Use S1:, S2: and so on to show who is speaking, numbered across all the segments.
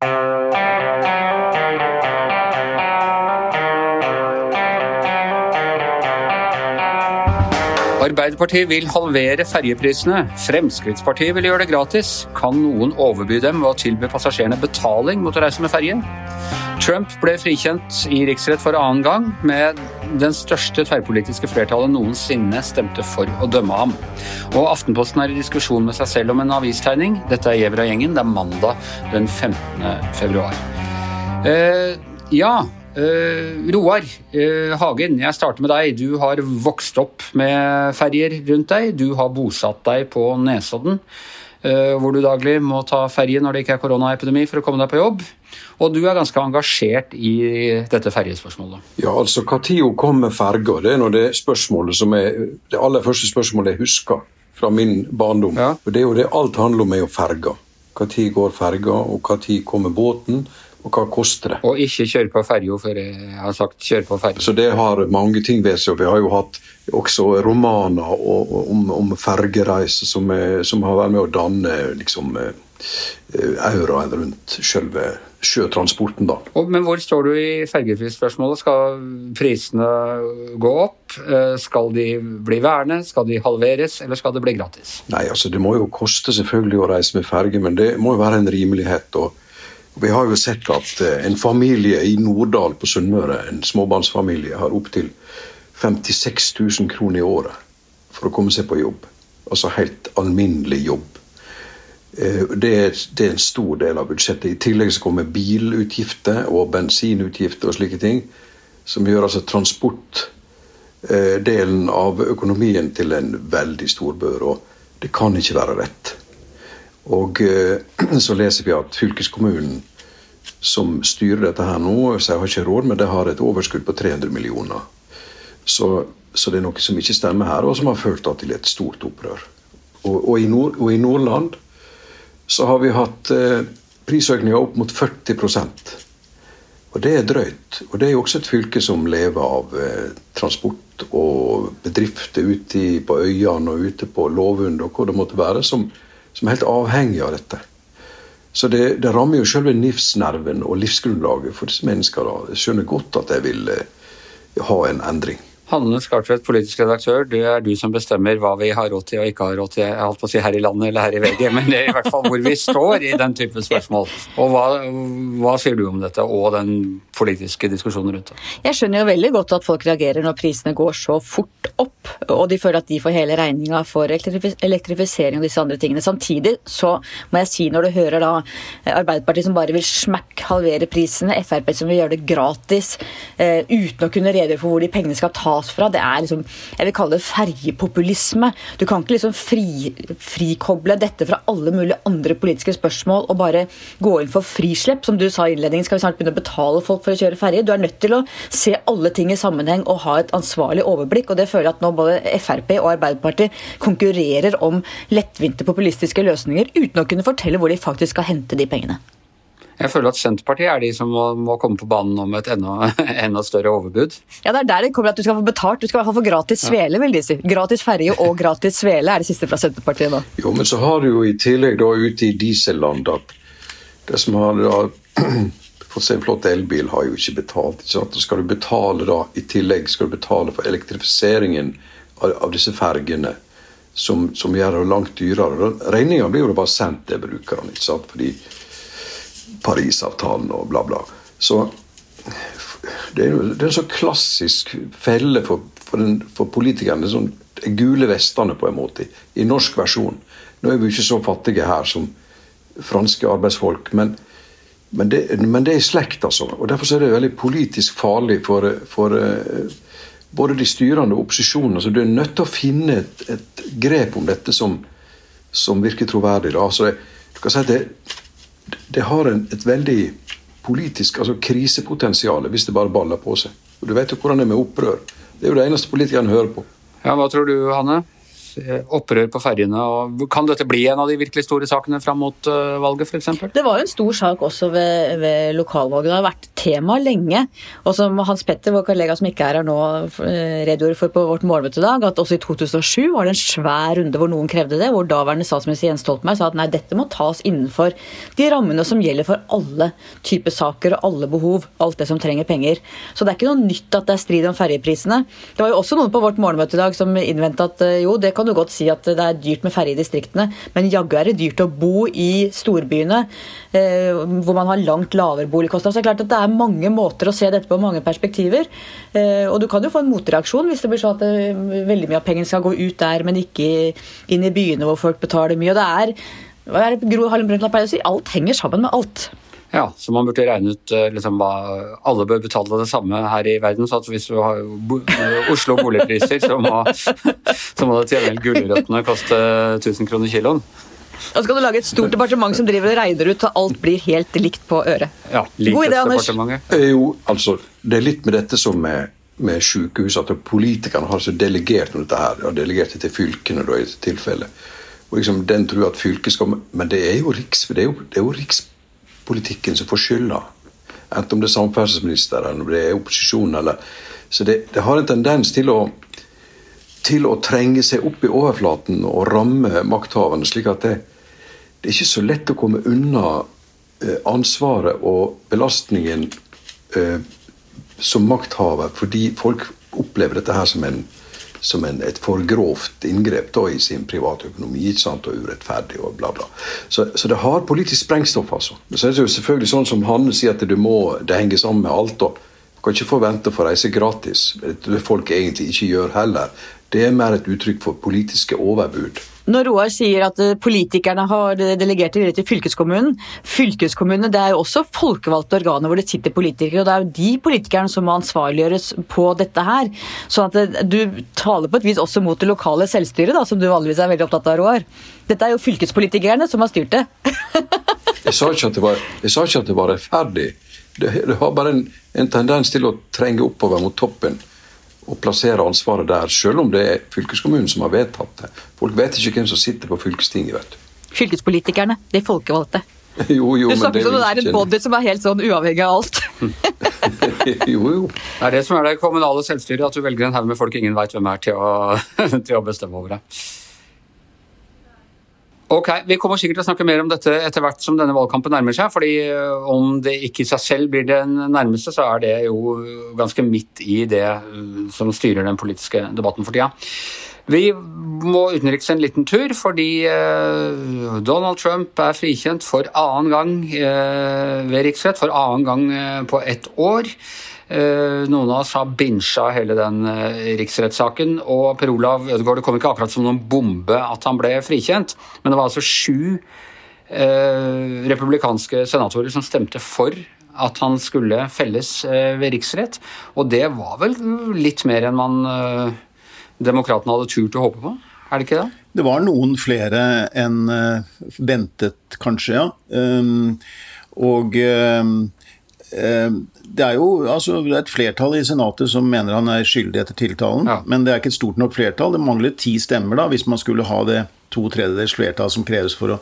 S1: Uh... Arbeiderpartiet vil halvere ferjeprisene. Fremskrittspartiet vil gjøre det gratis. Kan noen overby dem ved å tilby passasjerene betaling mot å reise med ferje? Trump ble frikjent i riksrett for annen gang, med den største tverrpolitiske flertallet noensinne stemte for å dømme ham. Og Aftenposten er i diskusjon med seg selv om en avistegning. Dette er Gjevra-gjengen. Det er mandag den 15. februar. Eh, ja, Uh, Roar uh, Hagen, jeg starter med deg. Du har vokst opp med ferjer rundt deg. Du har bosatt deg på Nesodden, uh, hvor du daglig må ta ferje når det ikke er koronaepidemi for å komme deg på jobb. Og du er ganske engasjert i dette ferjespørsmålet.
S2: Ja, altså Når kom ferga, det er nå det spørsmålet som er det aller første spørsmålet jeg husker fra min barndom. Ja. Og Det er jo det alt handler om, er jo ferga. Når går ferga, og når kommer båten? Og hva koster det?
S1: Og ikke kjøre på ferja for jeg har sagt kjør på ferja.
S2: Så det har mange ting ved seg. Vi har jo hatt også romaner om, om fergereiser som, som, har vært med å danne liksom, eh, auraen rundt selve sjøtransporten. da.
S1: Og, men hvor står du i fergeprisspørsmålet? Skal prisene gå opp? Eh, skal de bli værende? Skal de halveres, eller skal det bli gratis?
S2: Nei, altså Det må jo koste selvfølgelig å reise med ferge, men det må jo være en rimelighet. og vi har jo sett at eh, en familie i Norddal på Sunnmøre, en småbarnsfamilie, har opptil 56 000 kroner i året for å komme seg på jobb. Altså helt alminnelig jobb. Eh, det er, det er en stor del av budsjettet. I tillegg så kommer bilutgifter og bensinutgifter og slike ting, som gjør altså transportdelen av økonomien til en veldig stor bør. Og det kan ikke være rett. Og eh, så leser vi at fylkeskommunen som styrer dette her nå, så jeg har ikke råd, men det har et overskudd på 300 millioner. Så, så det er noe som ikke stemmer her, og som har ført til et stort opprør. Og, og, i, Nord, og i, Nordland så har vi hatt eh, prisøkninger opp mot 40% Og det er drøyt. Og det er jo også et fylke som lever av eh, transport og bedrifter ute på øyene og ute på Lovund og hvor det måtte være, som, som er helt avhengig av dette. Så det, det rammer jo selve livsnerven og livsgrunnlaget for disse menneskene. Jeg skjønner godt at jeg vil eh, ha en endring.
S1: Hanne Skartvedt, politisk redaktør, det er du som bestemmer hva vi har råd til og ikke har råd til. Jeg holdt på å si her i landet eller her i VG, men i hvert fall hvor vi står i den type spørsmål. Og hva, hva sier du om dette og den politiske diskusjonen rundt det?
S3: Jeg skjønner jo veldig godt at folk reagerer når prisene går så fort opp, og de føler at de får hele regninga for elektrifisering og disse andre tingene. Samtidig så må jeg si, når du hører da Arbeiderpartiet som bare vil smakk halvere prisene, Frp som vil gjøre det gratis uh, uten å kunne redegjøre for hvor de pengene skal ta tas fra. Det er liksom, jeg vil kalle det ferjepopulisme. Du kan ikke liksom fri, frikoble dette fra alle mulige andre politiske spørsmål og bare gå inn for frislepp. Som du sa i innledningen, skal vi snart begynne å betale folk for å kjøre ferje. Du er nødt til å se alle ting i sammenheng og ha et ansvarlig overblikk. og det føler jeg at nå både Frp og Arbeiderpartiet konkurrerer om lettvinte populistiske løsninger uten å kunne fortelle hvor de faktisk skal hente de pengene.
S1: Jeg føler at Senterpartiet er de som må, må komme på banen om et enda, enda, større overbud.
S3: Ja, det er der det kommer at du skal få betalt. Du skal i hvert fall få gratis svele, vil de si. Gratis ferje og gratis svele er det siste fra Senterpartiet nå.
S2: Jo, men så har du jo i tillegg da ute i dieselland at det som har da fått seg en flott elbil, har jo ikke betalt. Ikke sant? Så skal du betale da, I tillegg skal du betale for elektrifiseringen av, av disse fergene, som, som, gjør det langt dyrere. Regninga blir jo bare sendt til brukerne. ikke sant? Fordi Parisavtalen og bla, bla. Så det er, er en så klassisk felle for, for, den, for politikerne. Sånn, gule vestene, på en måte, i, i norsk versjon. Nå er vi ikke så fattige her som franske arbeidsfolk, men, men, det, men det, er slekt, altså. Og Derfor er det veldig politisk farlig for, for uh, både de styrende og opposisjonen. Altså, du er nødt til å finne et, et grep om dette som, som virker troverdig. Altså, du kan si at det, det har en, et veldig politisk altså krisepotensial hvis det bare baller på seg. Og Du vet jo hvordan det er med opprør. Det er jo det eneste politikerne hører på.
S1: Ja, Hva tror du, Hanne? Eh, opprør på ferjene. Kan dette bli en av de virkelig store sakene fram mot uh, valget, f.eks.?
S3: Det var jo en stor sak også ved, ved lokalvalget. Det har vært tema lenge. Og som Hans Petter, vår kollega som ikke er her nå, redegjorde for på vårt morgenmøte i dag, at også i 2007 var det en svær runde hvor noen krevde det, hvor daværende statsminister Jens Stoltenberg sa at nei, dette må tas innenfor de rammene som gjelder for alle typer saker og alle behov. Alt det som trenger penger. Så det er ikke noe nytt at det er strid om ferjeprisene. Det var jo også noen på vårt morgenmøte i dag som innvendte at eh, jo, det kan du godt si at det er dyrt med ferje i distriktene, men jaggu er det dyrt å bo i storbyene eh, hvor man har langt lavere boligkostnader. Så det er klart at det er mange måter å se dette på, mange perspektiver. Eh, og du kan jo få en motreaksjon hvis det blir sånn at veldig mye av pengene skal gå ut der, men ikke inn i byene hvor folk betaler mye. Og det er hva er det Gro Harlem Brundtland pleier å si? Alt henger sammen med alt.
S1: Ja, så man burde regne ut eh, liksom, hva alle bør betale det samme her i verden. så at Hvis du har bo Oslo boligpriser, så må, så må det til gjengjeld gulrøttene koste 1000 kroner kiloen.
S3: Og så skal du lage et stort departement som driver og regner ut så alt blir helt likt på øret.
S1: Ja, God idé, Anders.
S2: Eh, jo, altså, det er litt med dette som med, med sykehus, at politikerne har så delegert noe dette her, og delegert det til fylkene da, i dette tilfellet. Og liksom, den tror at fylket skal Men det er jo riks, det er jo, det er jo riks politikken som får skylda. Enten om det er samferdselsminister eller om det er opposisjon. Eller. Så det, det, har en tendens til å, til å trenge seg opp i overflaten og ramme makthaverne. slik at det, det er ikke så lett å komme unna eh, ansvaret og belastningen eh, som makthaver, fordi folk opplever dette her som en som en, et for grovt inngrep da, i sin private økonomi sant, og urettferdig og bla, bla. Så, så, det har politisk sprengstoff, altså. Men Så er det jo selvfølgelig sånn som Hanne sier, at må, det henger sammen med alt. og Du kan ikke forvente å få reise gratis. Det folk egentlig ikke gjør heller. Det er mer et uttrykk for politiske overbud.
S3: Når Roar sier at eh, politikerne har delegert det til fylkeskommunen Fylkeskommunene det er jo også folkevalgte organer hvor det sitter politikere, og det er jo de politikerne som må ansvarliggjøres på dette her. Så at eh, du taler på et vis også mot det lokale selvstyret, da, som du vanligvis er veldig opptatt av, Roar. Dette er jo fylkespolitikerne som har styrt det.
S2: jeg, sa det var, jeg sa ikke at det var rettferdig. Det, det har bare en, en tendens til å trenge oppover mot toppen å plassere ansvaret der, selv om det er fylkeskommunen som har vedtatt det. Folk vet ikke hvem som sitter på fylkestinget. vet du.
S3: Fylkespolitikerne, de folkevalgte.
S2: Jo, jo,
S3: du snakker som det er en body som er helt sånn uavhengig av alt.
S2: jo, jo.
S1: Det er det som er det kommunale selvstyret, at du velger en haug med folk ingen veit hvem er, til å, til å bestemme over deg. Ok, Vi kommer sikkert til å snakke mer om dette etter hvert som denne valgkampen nærmer seg. fordi eh, Om det ikke i seg selv blir den nærmeste, så er det jo ganske midt i det eh, som styrer den politiske debatten for tida. Vi må utenriks en liten tur, fordi eh, Donald Trump er frikjent for annen gang ved riksrett, for annen gang på ett år. Eh, noen av oss har binsja hele den eh, riksrettssaken. Og Per Olav Ødegaard, det kom ikke akkurat som noen bombe at han ble frikjent, men det var altså sju eh, republikanske senatorer som stemte for at han skulle felles ved riksrett. Og det var vel litt mer enn man demokratene hadde turt å håpe på? Er det ikke det?
S4: Det var noen flere enn ventet, kanskje, ja. Um, og um, det er jo altså, det er et flertall i Senatet som mener han er skyldig etter tiltalen. Ja. Men det er ikke et stort nok flertall. Det mangler ti stemmer da, hvis man skulle ha det to tredjedels flertall som kreves for å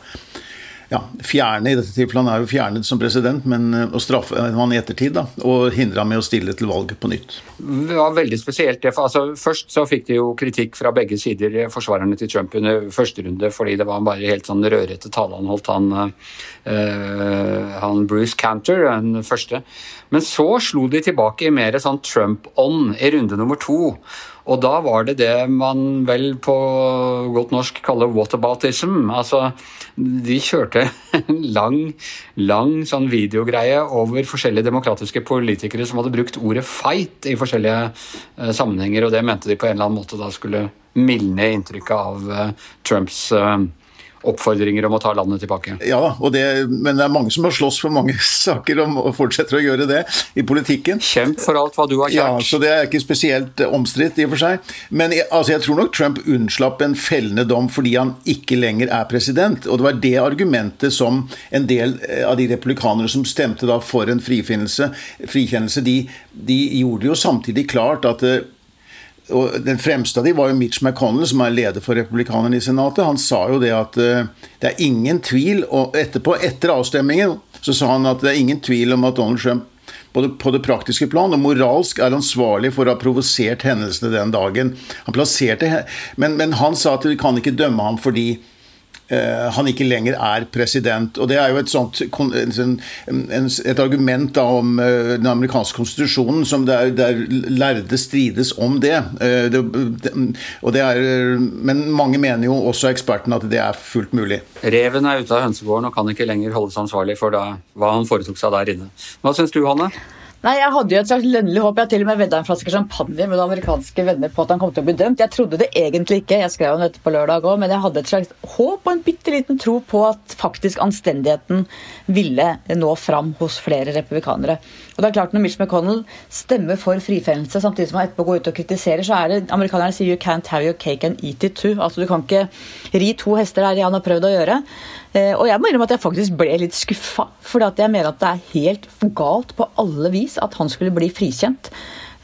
S4: ja, fjerne i dette tilfellet, Han er jo fjernet som president, men eh, å straffe han i ettertid da, og hindre ham med å stille til valg på nytt.
S1: Det var veldig spesielt. det, altså, Først så fikk de jo kritikk fra begge sider, forsvarerne til Trump under første runde, fordi det var bare helt sånn rørete tale han holdt, han, øh, han Bruce Cantor, den første. Men så slo de tilbake i mer sånn Trump-ånd i runde nummer to. Og da var det det man vel på godt norsk kaller whataboutism. Altså, de kjørte en lang, lang sånn videogreie over forskjellige demokratiske politikere som hadde brukt ordet 'fight' i forskjellige uh, sammenhenger, og det mente de på en eller annen måte da skulle mildne inntrykket av uh, Trumps uh, oppfordringer om å ta landet tilbake.
S4: Ja det, men det er mange som har slåss for mange saker om, og fortsetter å gjøre det i politikken.
S1: Kjemp for alt hva du har kjært.
S4: Ja, så det er ikke spesielt omstridt i og for seg. Men altså, jeg tror nok Trump unnslapp en fellende dom fordi han ikke lenger er president. Og det var det argumentet som en del eh, av de republikanere som stemte da for en frifinnelse, frikjennelse, de, de gjorde jo samtidig klart at eh, og Den fremste av de var jo Mitch McConnell, som er leder for republikanerne i Senatet. Han sa jo det at uh, det er ingen tvil og etterpå, etter avstemmingen, så sa han at det er ingen tvil om at Donald Trump både på det praktiske plan og moralsk er ansvarlig for å ha provosert hendelsene den dagen. Han plasserte, men, men han sa at vi kan ikke dømme ham fordi Eh, han ikke lenger er president. Og Det er jo et sånt et argument da om eh, den amerikanske konstitusjonen som der, der lærde strides om det. Eh, det, det er, men mange mener jo også ekspertene at det er fullt mulig.
S1: Reven er ute av hønsegården og kan ikke lenger holdes ansvarlig for da, hva han foretok seg der inne. Hva syns du, Hanne?
S3: Nei, Jeg hadde jo et slags lønnlig håp. Jeg til og med vedda en flaske champagne med amerikanske venner på at han kom til å bli dømt. Jeg trodde det egentlig ikke, jeg skrev om dette på lørdag òg, men jeg hadde et slags håp og en bitte liten tro på at faktisk anstendigheten ville nå fram hos flere republikanere. Og det er klart Når Mitch McConnell stemmer for frifinnelse samtidig som han etterpå går ut og kritiserer, så er det amerikanerne sier 'you can't have your cake and eat it too'. Altså Du kan ikke ri to hester, det er det han har prøvd å gjøre. Eh, og jeg må innrømme at jeg faktisk ble litt skuffa. For jeg mener at det er helt galt på alle vis at han skulle bli frikjent.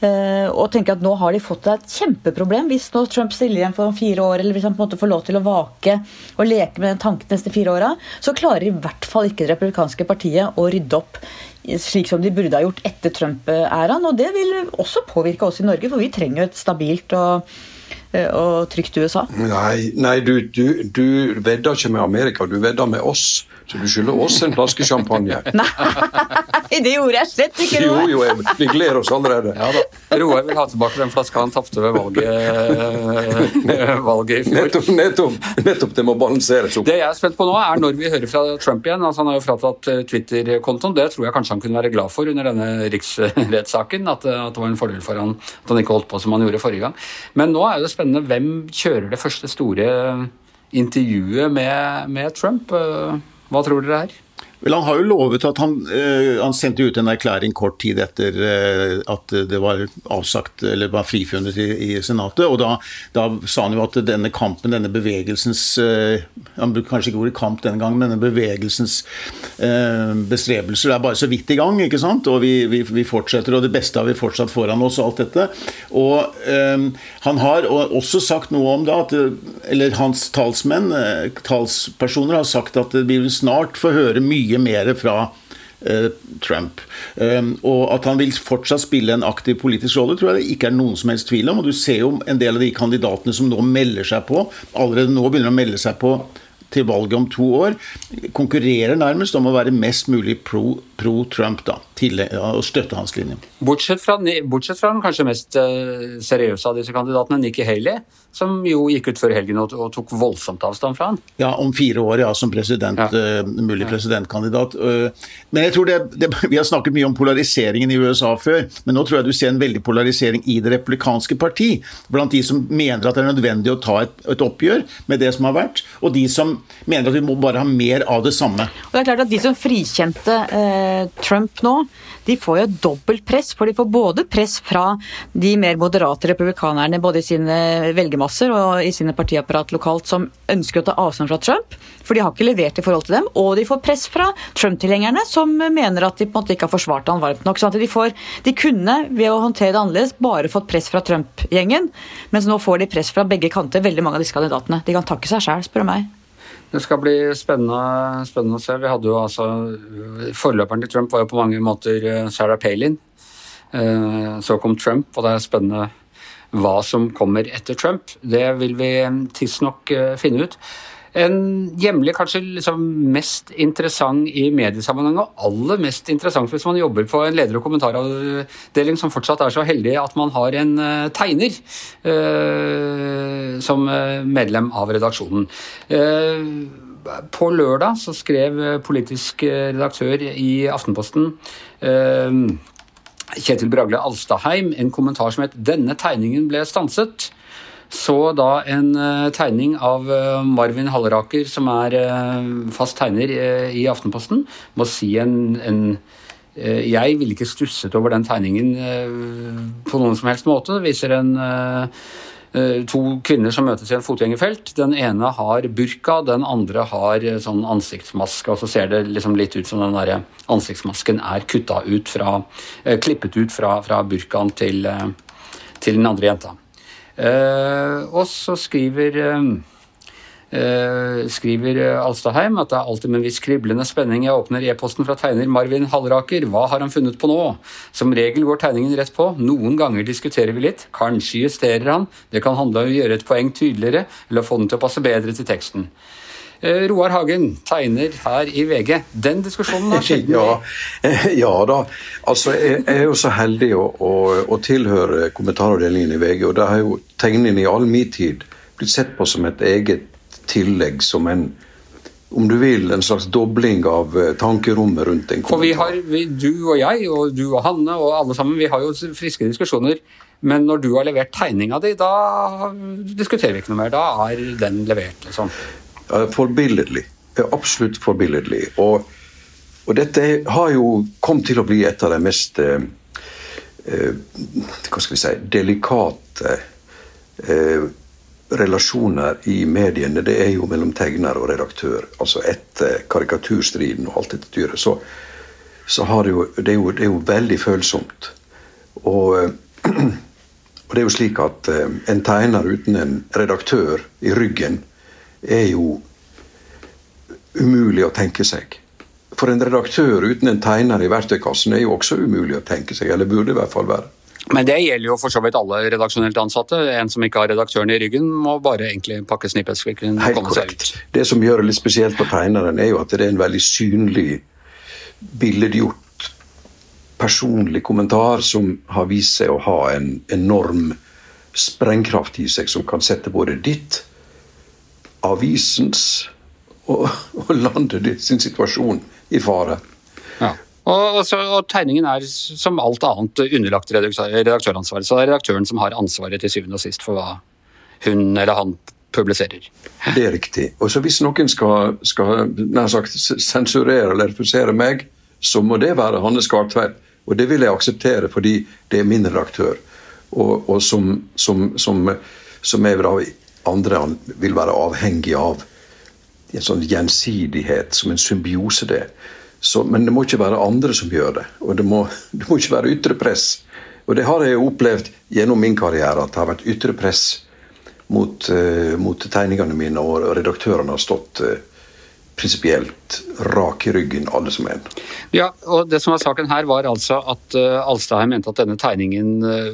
S3: Uh, og tenker at nå har de fått et kjempeproblem. Hvis nå Trump stiller igjen for fire år, eller hvis han på en måte får lov til å vake og leke med den tanken neste fire åra, så klarer i hvert fall ikke det republikanske partiet å rydde opp slik som de burde ha gjort etter Trump-æraen. Og det vil også påvirke oss i Norge, for vi trenger jo et stabilt og og trygt USA?
S2: Nei, nei du, du, du vedder ikke med Amerika, du vedder med oss. Så du skylder oss en flaske champagne.
S3: Nei, det gjorde jeg slett ikke.
S2: Jo, jo, vi gleder oss allerede.
S1: Ja da. Roar vil ha tilbake den flaska han tapte ved valget, valget i fjor.
S2: Nettopp, nettopp, nettopp, det må balanseres opp.
S1: Det jeg er spent på nå, er når vi hører fra Trump igjen. Altså, han har jo fratatt eh, Twitter-kontoen. Det tror jeg kanskje han kunne være glad for under denne riksrettssaken. At, at, det var en fordel for han at han ikke holdt på som han gjorde forrige gang. Men nå er det spennende hvem kjører det første store intervjuet med, med Trump. Hva tror dere her?
S4: Vel, Han har jo lovet at han, eh, han sendte ut en erklæring kort tid etter eh, at det var avsagt, eller var frifunnet i, i Senatet. og da, da, sa han jo at denne kampen, denne bevegelsens eh, Han brukte kanskje ikke ordet kamp denne gangen, men denne bevegelsens eh, bestrebelser er bare så vidt i gang. ikke sant? Og vi, vi, vi, fortsetter, og det beste har vi fortsatt foran oss, og alt dette. Og eh, han har også sagt noe om det, at, eller hans talsmenn, talspersoner, har sagt at vi vil snart få høre mye mer fra eh, Trump. Um, og at han vil fortsatt spille en aktiv politisk rolle, tror jeg det ikke er noen som helst tvil om. Og du ser jo en del av de kandidatene som nå melder seg på, allerede nå begynner å melde seg på til valget om to år, konkurrerer nærmest om å være mest mulig pro, pro Trump, da, til å støtte hans linje.
S1: Bortsett fra, bortsett fra den kanskje mest uh, seriøse av disse kandidatene, Nikki Haley, som jo gikk ut før helgen og, og, tok voldsomt avstand fra han.
S4: Ja, om fire år, ja, som president, ja. Uh, mulig presidentkandidat. Uh, men jeg tror det, det, Vi har snakket mye om polariseringen i USA før, men nå tror jeg du ser en veldig polarisering i det republikanske parti. Blant de som mener at det er nødvendig å ta et, et oppgjør med det som har vært, og de som mener at vi må bare ha mer av det samme.
S3: Og det er klart at De som frikjente eh, Trump nå, de får jo dobbelt press. For de får både press fra de mer moderate republikanerne både i sine velgermasser og i sine partiapparat lokalt som ønsker å ta avstand fra Trump, for de har ikke levert i forhold til dem. Og de får press fra Trump-tilhengerne som mener at de på en måte ikke har forsvart han varmt nok. sånn at de, får, de kunne ved å håndtere det annerledes bare fått press fra Trump-gjengen, mens nå får de press fra begge kanter, veldig mange av disse kandidatene. De kan takke seg sjæl, spør du meg.
S1: Det skal bli spennende, spennende, å se. Vi hadde jo altså, Forløperen til Trump var jo på mange måter eh, Sarah Palin. Eh, så kom Trump, og det er spennende hva som kommer etter Trump. Det vil vi tidsnok eh, finne ut. En hjemlig kanskje liksom mest interessant i mediesammenheng, og aller mest interessant hvis man jobber på en leder- og kommentaravdeling som fortsatt er så heldig at man har en uh, tegner uh, som medlem av redaksjonen. Uh, på lørdag så skrev politisk redaktør i Aftenposten Kjetil Bragle Alstaheim en kommentar som het 'Denne tegningen ble stanset' så da en uh, tegning av uh, Marvin Halleraker, som er uh, fast tegner i Aftenposten. Må si en, en Jeg ville ikke stusset over den tegningen på noen som helst måte. Det viser en to kvinner som møtes i en fotgjengerfelt. Den ene har burka, den andre har sånn ansiktsmaske. Og så ser det liksom litt ut som den der ansiktsmasken er ut fra Klippet ut fra, fra burkaen til, til den andre jenta. Eh, og så skriver eh, skriver Alstadheim at det er alltid med en viss kriblende spenning jeg åpner e-posten fra tegner Marvin Halleraker. Hva har han funnet på nå? Som regel går tegningen rett på. Noen ganger diskuterer vi litt. Kanskje justerer han. Det kan handle om å gjøre et poeng tydeligere, eller få den til å passe bedre til teksten. Eh, Roar Hagen, tegner her i VG. Den diskusjonen har skjedd
S2: ja, ja da. Altså, jeg, jeg er jo så heldig å, å, å tilhøre kommentaravdelingen i VG, og det har jo tegningen i all min tid blitt sett på som et eget tillegg, som en om du vil, en slags dobling av eh, tankerommet rundt en kommentar.
S1: For vi har, vi, du og jeg, og du og Hanne og alle sammen, vi har jo friske diskusjoner. Men når du har levert tegninga di, da diskuterer vi ikke noe mer. Da er den levert, liksom.
S2: Forbilledlig. Absolutt forbilledlig. Og, og, dette har jo kommet til å bli et av de mest eh, eh, hva skal vi si, delikate eh, relasjoner i mediene, det er jo mellom tegner og redaktør. Altså etter karikaturstriden og alt dette dyret, så, så har det jo det, er jo det er jo veldig følsomt. Og, og det er jo slik at en tegner uten en redaktør i ryggen er jo umulig å tenke seg. For en redaktør uten en tegner i verktøykassen er jo også umulig å tenke seg, eller burde i hvert fall være.
S1: Men det gjelder jo for så vidt alle redaksjonelt ansatte. En som ikke har redaktøren i ryggen, må bare egentlig pakke snippesvikken og komme seg ut.
S2: Det som gjør det litt spesielt på tegneren, er jo at det er en veldig synlig, billedgjort, personlig kommentar som har vist seg å ha en enorm sprengkraft i seg, som kan sette både ditt avisens og, og landet sin situasjon i fare.
S1: Ja. Og, og, og, tegningen er som alt annet underlagt redaktøransvaret. Så det er redaktøren som har ansvaret til syvende og sist for hva hun eller han publiserer.
S2: Det er riktig. Og så hvis noen skal, skal nær sagt, sensurere eller refusere meg, så må det være Hanne Skartveit. Og det vil jeg akseptere fordi det er min redaktør. Og, og som, som, som, som jeg da andre vil være avhengig av en sånn gjensidighet, som en symbiose det. Så, men det må ikke være andre som gjør det. Og det må, det må ikke være ytre press. Og det har jeg opplevd gjennom min karriere, at det har vært ytre press mot, uh, mot tegningene mine, og redaktørene har stått uh, prinsipielt rak i ryggen, alle som en.
S1: Ja, og det som var saken her, var altså at uh, Alstadheim mente at denne tegningen uh,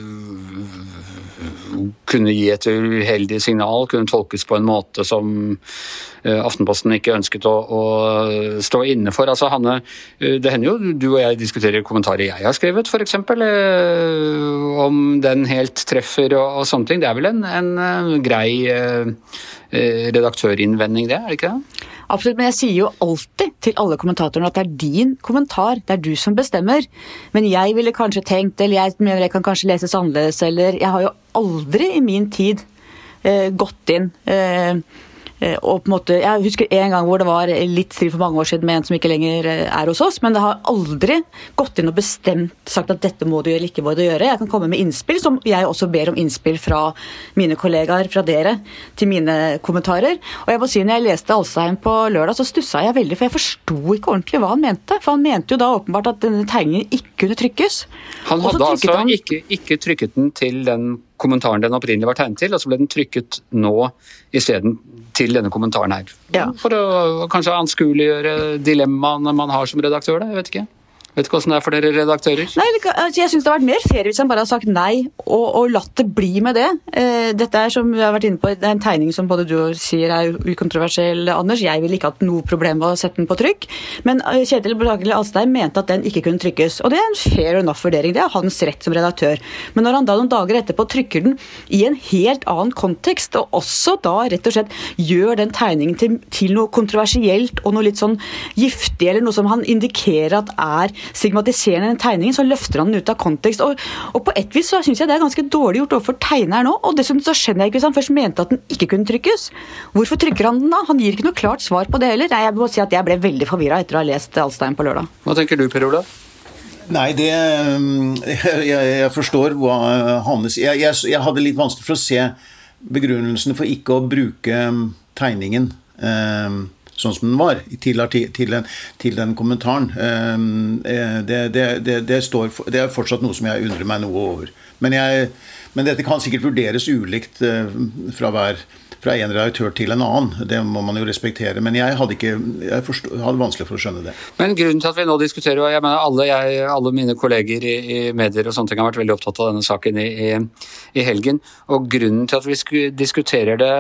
S1: kunne gi et uheldig signal, kunne tolkes på en måte som uh, Aftenposten ikke ønsket å, å stå inne for. Altså, Hanne, det hender jo du og jeg diskuterer kommentarer jeg har skrevet, f.eks. Uh, om den helt treffer og, og, sånne ting. Det er vel en, en grei redaktørinnvending, det, er det ikke det?
S3: Absolutt, men jeg sier jo alltid til alle kommentatorene at det er din kommentar, det er du som bestemmer. Men jeg ville kanskje tenkt, eller jeg mener jeg kan kanskje leses annerledes, eller Jeg har jo aldri i min tid eh, gått inn eh, og på en måte, Jeg husker en gang hvor det var litt strid for mange år siden med en som ikke lenger eh, er hos oss, men det har aldri gått inn og bestemt sagt at dette må du eller ikke må du gjøre. Jeg kan komme med innspill, som jeg også ber om innspill fra mine kollegaer, fra dere, til mine kommentarer. Og jeg må si, når jeg leste Alstein på lørdag, så stussa jeg veldig, for jeg forsto ikke ordentlig hva han mente. For han mente jo da åpenbart at denne tegningen ikke kunne trykkes.
S1: Han hadde altså han... ikke, ikke trykket den til den kommentaren den opprinnelig var tegnet til, og så ble den trykket nå isteden til denne kommentaren her. Ja. For å kanskje anskueliggjøre dilemmaene man har som redaktør, da. Jeg vet ikke. Vet ikke hvordan det er for dere redaktører?
S3: Nei, altså, Jeg syns det har vært mer fair hvis han bare har sagt nei og, og latt det bli med det. Eh, dette er som vi har vært inne på, det er en tegning som både du sier er ukontroversiell, Anders. Jeg ville ikke hatt noe problem med å sette den på trykk. Men eh, Kjetil Beklagelig Alstein mente at den ikke kunne trykkes. Og det er en fair enough vurdering. Det er hans rett som redaktør. Men når han da noen dager etterpå trykker den i en helt annen kontekst, og også da rett og slett gjør den tegningen til, til noe kontroversielt og noe litt sånn giftig, eller noe som han indikerer at er stigmatiserende den tegningen, så løfter han den ut av kontekst. Og, og på et vis så syns jeg det er ganske dårlig gjort overfor tegneren òg. Og dessuten så skjønner jeg ikke hvis han først mente at den ikke kunne trykkes. Hvorfor trykker han den da? Han gir ikke noe klart svar på det heller. Nei, jeg må si at jeg ble veldig forvirra etter å ha lest Alstein på lørdag.
S1: Hva tenker du, Per Olav?
S4: Nei, det jeg, jeg, forstår hva Hannes sier. Jeg, jeg, jeg, hadde litt vanskelig for å se begrunnelsen for ikke å bruke tegningen. Um, sånn som den var, til, til, den, til den, kommentaren. Ehm, eh, det, det, det, står, det, er fortsatt noe som jeg undrer meg noe over. Men jeg, Men dette kan sikkert vurderes ulikt fra hver fra en redaktør til en annen. Det må man jo respektere. Men jeg hadde, ikke, jeg forstod, hadde vanskelig for å skjønne det.
S1: Men grunnen til at vi nå diskuterer, og jeg mener alle, jeg, alle mine kolleger i, i, medier og sånne ting har vært veldig opptatt av denne saken i, i, i helgen. Og grunnen til at vi diskuterer det,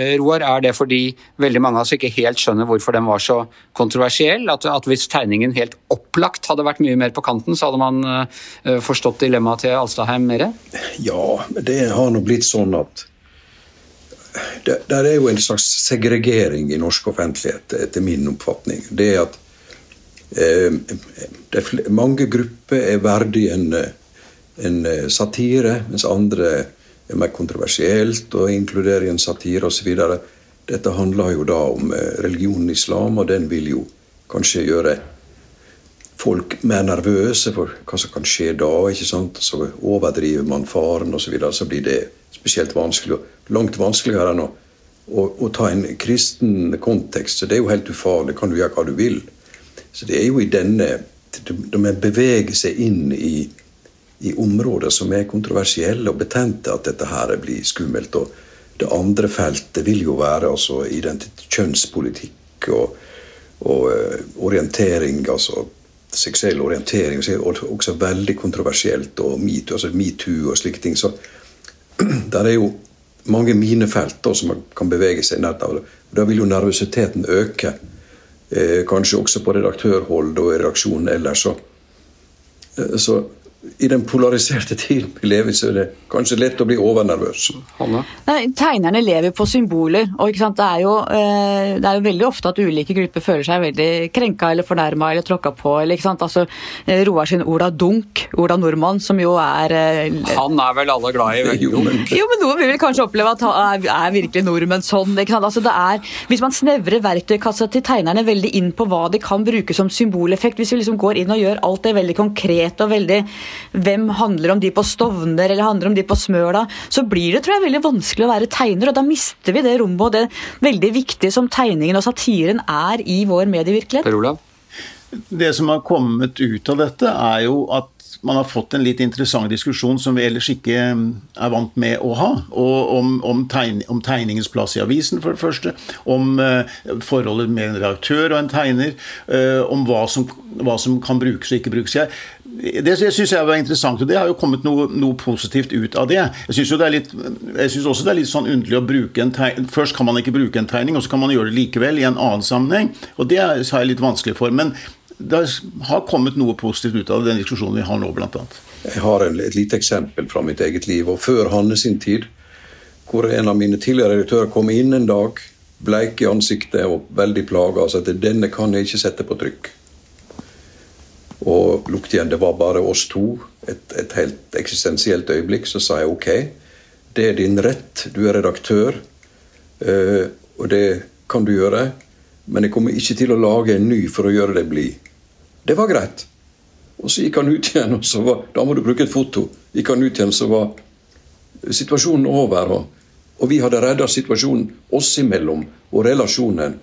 S1: eh, Roar, er det fordi veldig mange av oss ikke helt skjønner hvorfor den var så kontroversiell. At, at hvis tegningen helt opplagt hadde vært mye mer på kanten, så hadde man uh, forstått dilemmaet til Alstadheim mer?
S2: Ja, det har nå blitt sånn at der er jo en slags segregering i norsk offentlighet, etter min oppfatning. Det er at eh, det mange grupper er verdig en, en eh, satire, mens andre er mer kontroversielt og inkluderer i en satire osv. Dette handler jo da om eh, religionen islam, og den vil jo kanskje gjøre folk mer nervøse for hva som kan skje da. ikke sant? Så overdriver man faren osv. Så, videre, så blir det spesielt vanskelig. Langt vanskeligere enn å, å, å, ta en kristen kontekst. Så det er jo helt ufarlig. Kan du gjøre hva du vil. Så det er jo i denne De beveger seg inn i, i områder som er kontroversielle og betente, at dette her blir skummelt. Og det andre feltet vil jo være altså kjønnspolitikk og, og uh, orientering. altså seksuell orientering og også veldig kontroversielt, og metoo altså MeToo og slike ting. Så der er jo mange minefelt som man kan bevege seg nær av. Da vil jo nervøsiteten øke. Eh, kanskje også på redaktørhold og i redaksjonen ellers. Så, eh, så i den polariserte tiden vi lever i, så er det kanskje lett å bli overnervøs.
S3: Nei, tegnerne lever på symboler. og det er, jo, eh, det, er jo, veldig ofte at ulike grupper føler seg veldig krenka eller fornærma eller tråkka på. Eller, altså, eh, Roar sin Ola Dunk, Ola Nordmann, som jo er
S1: eh, Han er vel alle glad i?
S3: Jo, men, jo, men noen vil kanskje oppleve at han er, er virkelig nordmenn sånn. Altså, er, hvis man snevrer verktøykassa til tegnerne veldig inn på hva de kan bruke som symboleffekt, hvis vi liksom går inn og gjør alt det veldig konkret og veldig hvem handler om de på Stovner eller handler om de på Smøla, så blir det tror jeg, veldig vanskelig å være tegner. og Da mister vi det rommet og det veldig viktige som tegningen og satiren er i vår medievirkelighet.
S1: Per Olav?
S4: Det som har kommet ut av dette, er jo at man har fått en litt interessant diskusjon som vi ellers ikke mm, er vant med å ha. Og om, om, tegn, om tegningens plass i avisen, for det første. Om uh, forholdet med en redaktør og en tegner. Uh, om hva som, hva som, kan brukes og ikke brukes. Jeg, det syns jeg var interessant, og det har jo kommet noe, noe positivt ut av det. Jeg syns også det er litt sånn underlig å bruke en tegning Først kan man ikke bruke en tegning, og så kan man gjøre det likevel i en annen sammenheng. Og det har jeg litt vanskelig for. Men det har kommet noe positivt ut av den diskusjonen vi har nå, bl.a.
S2: Jeg har et lite eksempel fra mitt eget liv, og før Hanne sin tid, hvor en av mine tidligere redaktører kom inn en dag, bleik i ansiktet og veldig plaga, og sa at denne kan jeg ikke sette på trykk. Og lukket igjen, det var bare oss to. Et, et helt eksistensielt øyeblikk. Så sa jeg ok, det er din rett, du er redaktør, uh, og det kan du gjøre. Men jeg kommer ikke til å lage en ny for å gjøre deg blid. Det var greit. Og så gikk han ut igjen, og så var, da må du bruke et foto. Gikk han ut igjen, så var situasjonen over. Og, og vi hadde redda situasjonen oss imellom og relasjonen.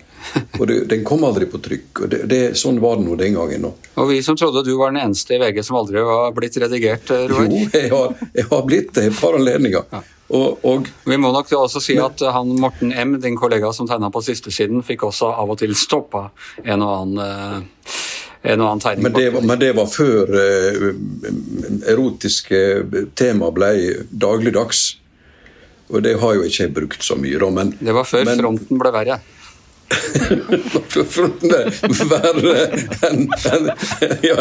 S2: Og det, den kom aldri på trykk. og det, det, Sånn var det nå den gangen. Og,
S1: og vi som trodde du var den eneste i VG som aldri var blitt redigert, eh, Roar?
S2: Jo, jeg har, jeg har blitt det et par anledninger. Ja.
S1: Og, og, vi må nok også si at han Morten M., din kollega som tegna på sistesiden, fikk også av og til stoppa en og annen uh, en og annen tegning.
S2: Men det, var, men det var før eh, erotiske tema ble dagligdags. Og det har jo ikke jeg brukt så mye, da. Men,
S1: det var før men, fronten ble verre
S2: verre enn en, ja,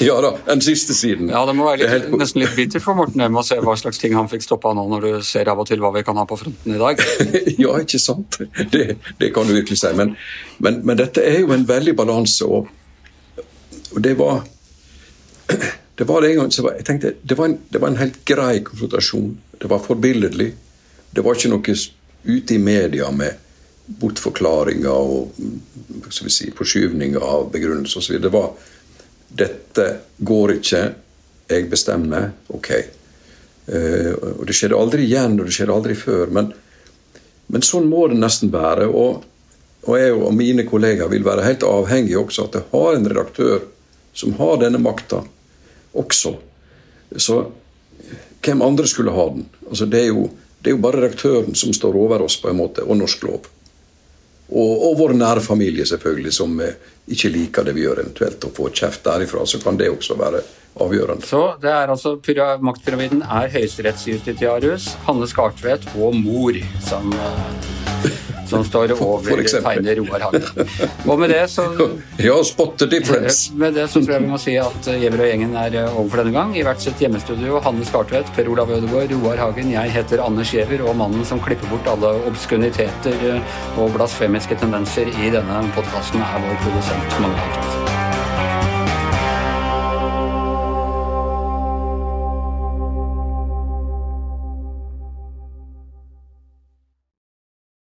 S2: ja, da, enn siste siden.
S1: Ja, Det må være litt, nesten litt bittert for Morten Em å se hva slags ting han fikk stoppa nå, når du ser av og til hva vi kan ha på fronten i dag.
S2: ja, ikke sant? Det, det, kan du virkelig si. Men, men, men, dette er jo en veldig balanse, og, og, det var det var det en gang, så jeg tenkte, det var, en, det var en helt grei konfrontasjon. Det var forbilledlig. Det var ikke noe ute i media med bortforklaringer og si, forskyvninger av begrunnelser osv. Det var dette går ikke, jeg bestemmer, ok. Uh, og Det skjedde aldri igjen, og det skjedde aldri før. Men, men sånn må det nesten være. Og, og jeg og mine kollegaer vil være helt avhengige også at jeg har en redaktør som har denne makta også. Så hvem andre skulle ha den? Altså, det, er jo, det er jo bare redaktøren som står over oss, på en måte, og norsk lov. Og, og vår nære familie, selvfølgelig, som eh, ikke liker det vi gjør, eventuelt. Å få kjeft derifra, så kan det også være avgjørende.
S1: Så det er altså Maktpyramiden er høyesterettsjustitiarius, Hanne Skartvedt og mor som som står over tegner Roar Hagen. Og med det så
S2: Ja, spot the difference.
S1: Med det så tror jeg vi må si at Gjever og gjengen er eh, over for denne gang. I hvert sitt hjemmestudio Hanne Skartvedt, Per Olav Ødegaard, Roar Hagen. Jeg heter Anders Gjever, og mannen som klipper bort alle obskuniteter eh, og blasfemiske tendenser i denne podkasten, er vår produsent Magne Antonsen.